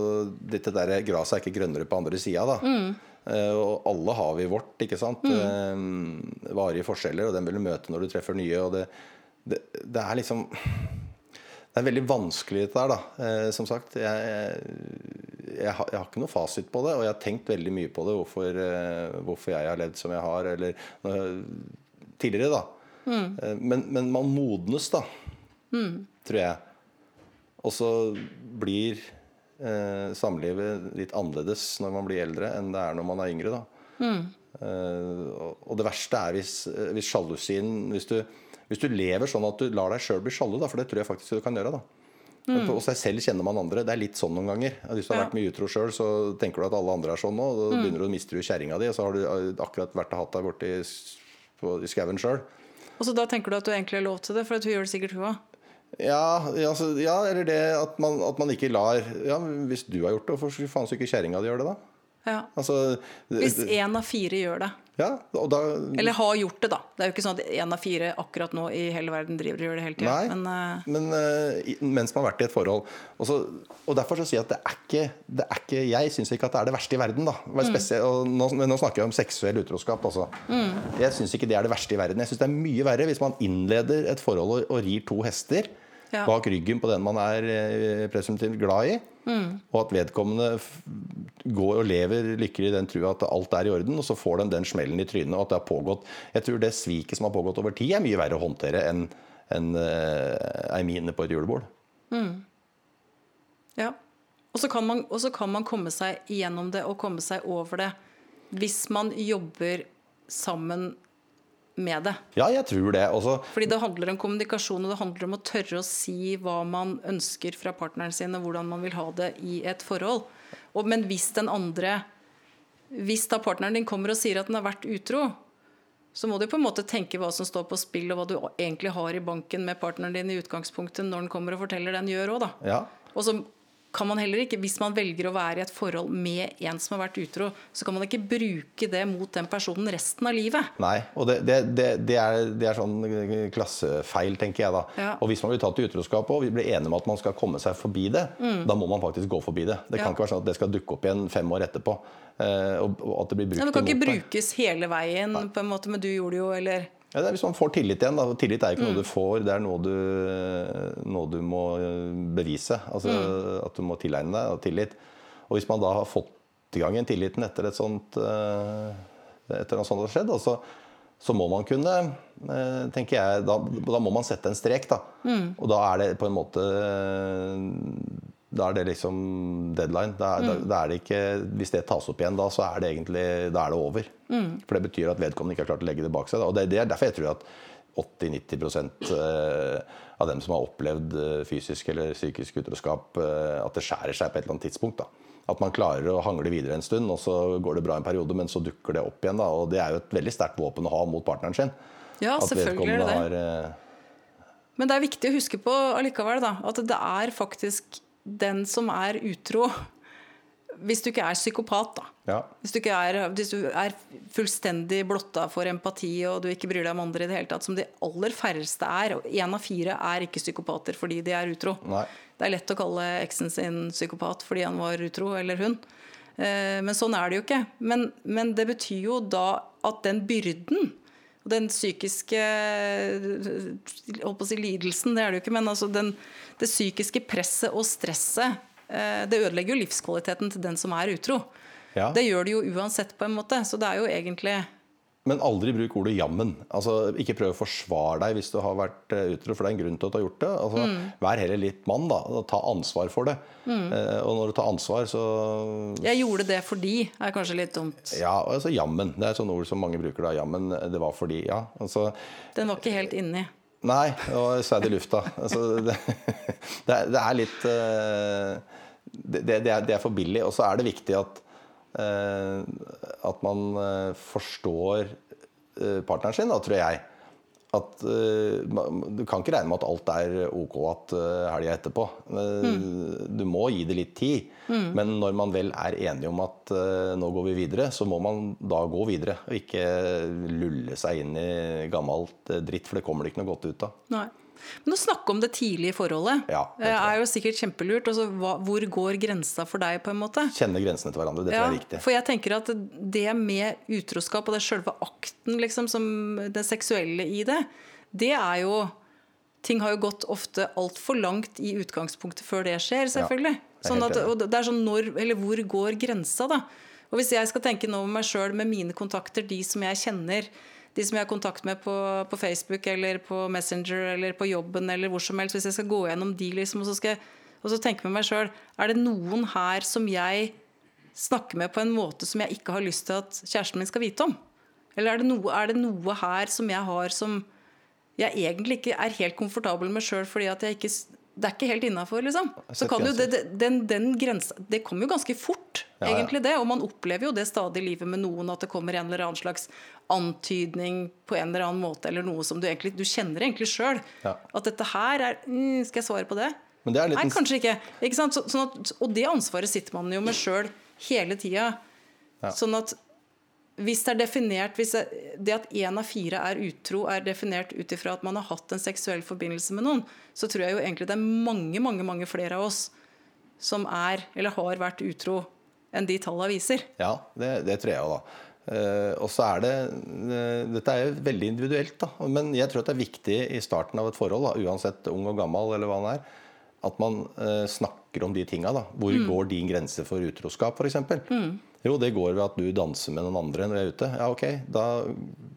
Dette der Gresset er ikke grønnere på andre sida, da. Mm. Uh, og alle har vi vårt, ikke sant. Eh, varige forskjeller, og den vil du møte når du treffer nye. Og det, det, det er liksom Det er veldig vanskelig dette der, da. Uh, som sagt. Jeg, jeg, jeg, har, jeg har ikke noe fasit på det, og jeg har tenkt veldig mye på det. Hvorfor, hvorfor jeg har levd som jeg har, eller tidligere, da. Eh, men, men man modnes, da. Tror jeg. Og så blir eh, samlivet litt annerledes når man blir eldre enn det er når man er yngre. Da. Eh, og- og det verste er hvis, eh, hvis sjalusien hvis du, hvis du lever sånn at du lar deg sjøl bli sjalu, da, for det tror jeg faktisk du kan gjøre. da På seg selv kjenner man andre. Det er litt sånn noen ganger. Hvis du har Ja. vært mye utro sjøl, så tenker du at alle andre er sånn nå. Og da begynner du å miste kjerringa di, og så har du eh, akkurat vært og hatt deg borti i skauen sjøl. og så da tenker du at du egentlig har lov til det, for at hun gjør det sikkert hun òg. Ja, ja, altså, ja, eller det at man, at man ikke lar Ja, Hvis du har gjort det, hvorfor faen så ikke kjerringa di gjør det, da? Ja. Altså, Hvis én av fire gjør det. Ja, og da, Eller har gjort det, da. Det er jo ikke sånn at én av fire akkurat nå i hele verden driver og gjør det hele tida. Men uh... men uh, mens man har vært i et forhold. Og, så, og derfor så sier jeg at det er ikke, det er ikke Jeg syns ikke at det er det verste i verden. da Mm. nå, nå snakker jeg om seksuell utroskap. Altså. Jeg syns ikke det er det verste i verden. Jeg syns det er mye verre hvis man innleder et forhold og, og rir to hester Ja. bak ryggen på den man er eh, presumptivt glad i, Mm. og at vedkommende går og lever lykkelig i den trua at alt er i orden, og så får de den smellen i trynet, og at det har pågått Jeg tror det sviket som har pågått over tid, er mye verre å håndtere enn en, eh, ei mine på et julebord. ja. Og så kan, man- og så kan man komme seg gjennom det og komme seg over det hvis man jobber sammen med det. Ja, jeg tror det. Også, Fordi det handler om kommunikasjon, og det handler om å tørre å si hva man ønsker fra partneren sin, og hvordan man vil ha det i et forhold. Og, men hvis den andre Hvis da partneren din kommer og sier at den har vært utro, så må du på en måte tenke hva som står på spill, og hva du egentlig har i banken med partneren din i utgangspunktet når den kommer og forteller det den gjør òg, da. Ja. Og så kan man heller ikke, Hvis man velger å være i et forhold med en som har vært utro, så kan man ikke bruke det mot den personen resten av livet. Nei. Og det, det, det, det, er, det er sånn klassefeil, tenker jeg da. Ja. Og hvis man blir tatt i utroskap og vi blir enige om at man skal komme seg forbi det, da må man faktisk gå forbi det. Det kan Mm. Ikke være sånn at det skal dukke opp igjen fem år etterpå. eh, Og, at det blir brukt Ja, det kan ikke brukes hele veien, på en måte, men du gjorde det jo, eller Ja, det er hvis man får tillit igjen. Da. Tillit er ikke Mm. noe du får, det er noe du, noe du må eh, bevise. Altså Mm. At du må tilegne deg og tillit. Og hvis man da har fått i gang en tilliten etter et sånt eh, etter noe sånt har skjedd, så, så må man kunne eh, tenker jeg, da, da må man sette en strek. Da. Mm. Og da er det på en måte da er det liksom deadline. Da, da, Mm. da er det ikke, hvis det tas opp igjen da, så er det egentlig da er det over. Mm. For det betyr at vedkommende ikke har klart å legge det bak seg. Da. Og det, det er derfor jeg tror at 80-90 eh, av dem som har opplevd eh, fysisk eller psykisk utroskap, eh, at det skjærer seg på et eller annet tidspunkt. da. At man klarer å hangle videre en stund, og så går det bra en periode, men så dukker det opp igjen. da, og Det er jo et veldig sterkt våpen å ha mot partneren sin. Ja, at selvfølgelig er det det. har Men det er viktig å huske på allikevel da, at det er faktisk den som er utro Hvis du ikke er psykopat, da. ja, Hvis du, ikke er, hvis du er fullstendig blotta for empati og du ikke bryr deg om andre i det hele tatt, som de aller færreste er. Én av fire er ikke psykopater fordi de er utro. Nei. Det er lett å kalle eksen sin psykopat fordi han var utro, eller hun. Eh, Men sånn er det jo ikke. Men, men det betyr jo da at den byrden den psykiske på å si lidelsen, det er det jo ikke, men altså den, det psykiske presset og stresset eh, Det ødelegger jo livskvaliteten til den som er utro. Ja. Det gjør det jo uansett, på en måte. Så det er jo egentlig Men aldri bruk ordet 'jammen'. Altså, ikke prøv å forsvare deg hvis du har vært eh, utro, for det er en grunn til at du har gjort det. Altså, Mm. Vær heller litt mann, da. og Ta ansvar for det. Eh, og når du tar ansvar, så Jeg gjorde det fordi er kanskje litt dumt. Ja, altså jammen. Det er et sånt ord som mange bruker da. Jammen, det var fordi Ja. Altså Den var ikke helt inni. Nei, og er i lufta. Altså, det, det, er, litt eh, det, det, det, er, det er for billig. Og så er det viktig at at man eh, forstår eh, partneren sin, da, tror jeg. At eh, Du kan ikke regne med at alt er ok at helga etterpå. Mm. Du må gi det litt tid. Men når man vel er enige om at eh, nå går vi videre, så må man da gå videre. Og ikke lulle seg inn i gammelt eh, dritt, for det kommer det ikke noe godt ut av. Nei. Men å snakke om det tidlige forholdet Ja, det eh, er jo sikkert kjempelurt. Altså, hva, hvor går grensa for deg, på en måte? Kjenne grensene til hverandre. Det tror jeg er viktig. for jeg tenker at det med utroskap og det selve akten, liksom, som det seksuelle i det, det er jo Ting har jo gått ofte altfor langt i utgangspunktet før det skjer, selvfølgelig. Ja, sånn at, og det er sånn når, eller hvor går grensa, da? Og hvis jeg skal tenke nå om meg sjøl, med mine kontakter, de som jeg kjenner, de som jeg har kontakt med på, på Facebook eller på Messenger eller på jobben eller hvor som helst, hvis jeg skal gå gjennom de, liksom, og så skal jeg tenke med meg sjøl Er det noen her som jeg snakker med på en måte som jeg ikke har lyst til at kjæresten min skal vite om? Eller er det noe, er det noe her som jeg har som jeg egentlig ikke er helt komfortabel med sjøl fordi at jeg ikke det er ikke helt innafor, liksom. Så kan jo det, den, den grensa Det kommer jo ganske fort, Ja, ja. egentlig det. Og man opplever jo det stadig i livet med noen, at det kommer en eller annen slags antydning på en eller annen måte, eller noe som du egentlig Du kjenner egentlig sjøl. Ja. At dette her er mm, Skal jeg svare på det? Men det er Nei, kanskje ikke. ikke sant? Så, sånn at, og det ansvaret sitter man jo med sjøl hele tida. Ja. Sånn at hvis det er definert hvis det, at én av fire er utro, er definert ut ifra at man har hatt en seksuell forbindelse med noen, så tror jeg jo egentlig det er mange, mange, mange flere av oss som er eller har vært utro enn de tallene viser. Ja, det, det tror jeg òg, da. Uh, og så er det uh, Dette er jo veldig individuelt, da. Men jeg tror det er viktig i starten av et forhold, da, uansett ung og gammel eller hva det er, at man uh, snakker om de tinga. Hvor mm. går din grense for utroskap, f.eks.? Mm. Jo, det går ved at du danser med noen andre når jeg er ute. Ja, ok, da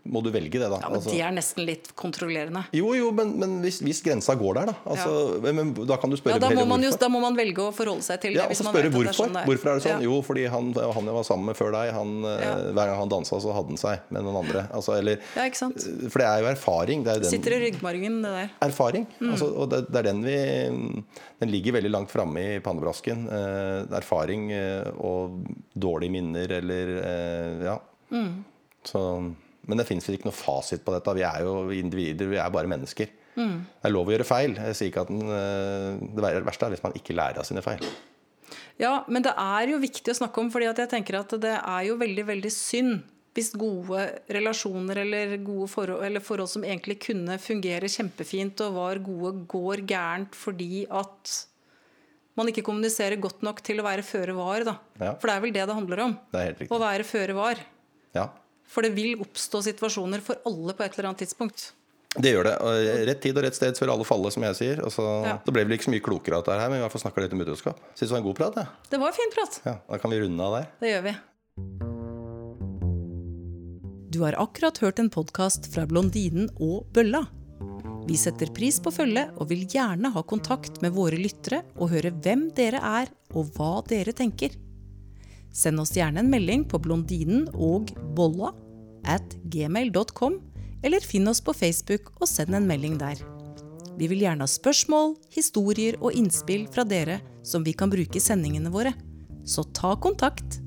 må du velge det, da. Ja, men altså, De er nesten litt kontrollerende. Jo, jo, men, men hvis, hvis, grensa går der, da. Altså, ja. men, da kan du spørre ja, da må, man just, da må man velge å forholde seg til det. Ja, og så spørre hvorfor. Sånn hvorfor er det sånn? Ja. Jo, fordi han, han, jeg var sammen med før deg, han, eh, ja. hver gang han dansa, så hadde han seg med noen andre. Altså, eller, ja, ikke sant? For det er jo erfaring. Det er den, Sitter i ryggmargen, det der. Erfaring. Mm. Altså, og det, det, er den vi Den ligger veldig langt framme i pannebrasken. Eh, erfaring eh, og dårlige minner eller Eh, ja. Mm. Så, men det fins ikke noe fasit på dette. Vi er jo individer, vi er bare mennesker. Mm. Det er lov å gjøre feil. Jeg sier ikke at den, Det verste er hvis man ikke lærer av sine feil. Ja, men det er jo viktig å snakke om, fordi jeg tenker at det er jo veldig, veldig synd hvis gode relasjoner eller gode forhold, eller forhold som egentlig kunne fungere kjempefint og var gode, går gærent fordi at man ikke kommuniserer godt nok til å være føre var. Da. Ja. For det er vel det det handler om. Det er helt riktig. Å være føre var. Ja. For det vil oppstå situasjoner for alle på et eller annet tidspunkt. Det gjør det. Rett tid og rett sted før alle faller, som jeg sier. Altså, ja. Det ble vel ikke så mye klokere av dette her, men vi har fått snakka litt om utroskap. Syns det var en god prat? Ja. Det var en fin prat. Ja, Da kan vi runde av der. Det gjør vi. Du har akkurat hørt en podkast fra Blondinen og Bølla. Vi setter pris på følget og vil gjerne ha kontakt med våre lyttere og høre hvem dere er og hva dere tenker. Send oss gjerne en melding på blondinen og bolla at gmail.com, eller finn oss på Facebook og send en melding der. Vi vil gjerne ha spørsmål, historier og innspill fra dere som vi kan bruke i sendingene våre. Så ta kontakt!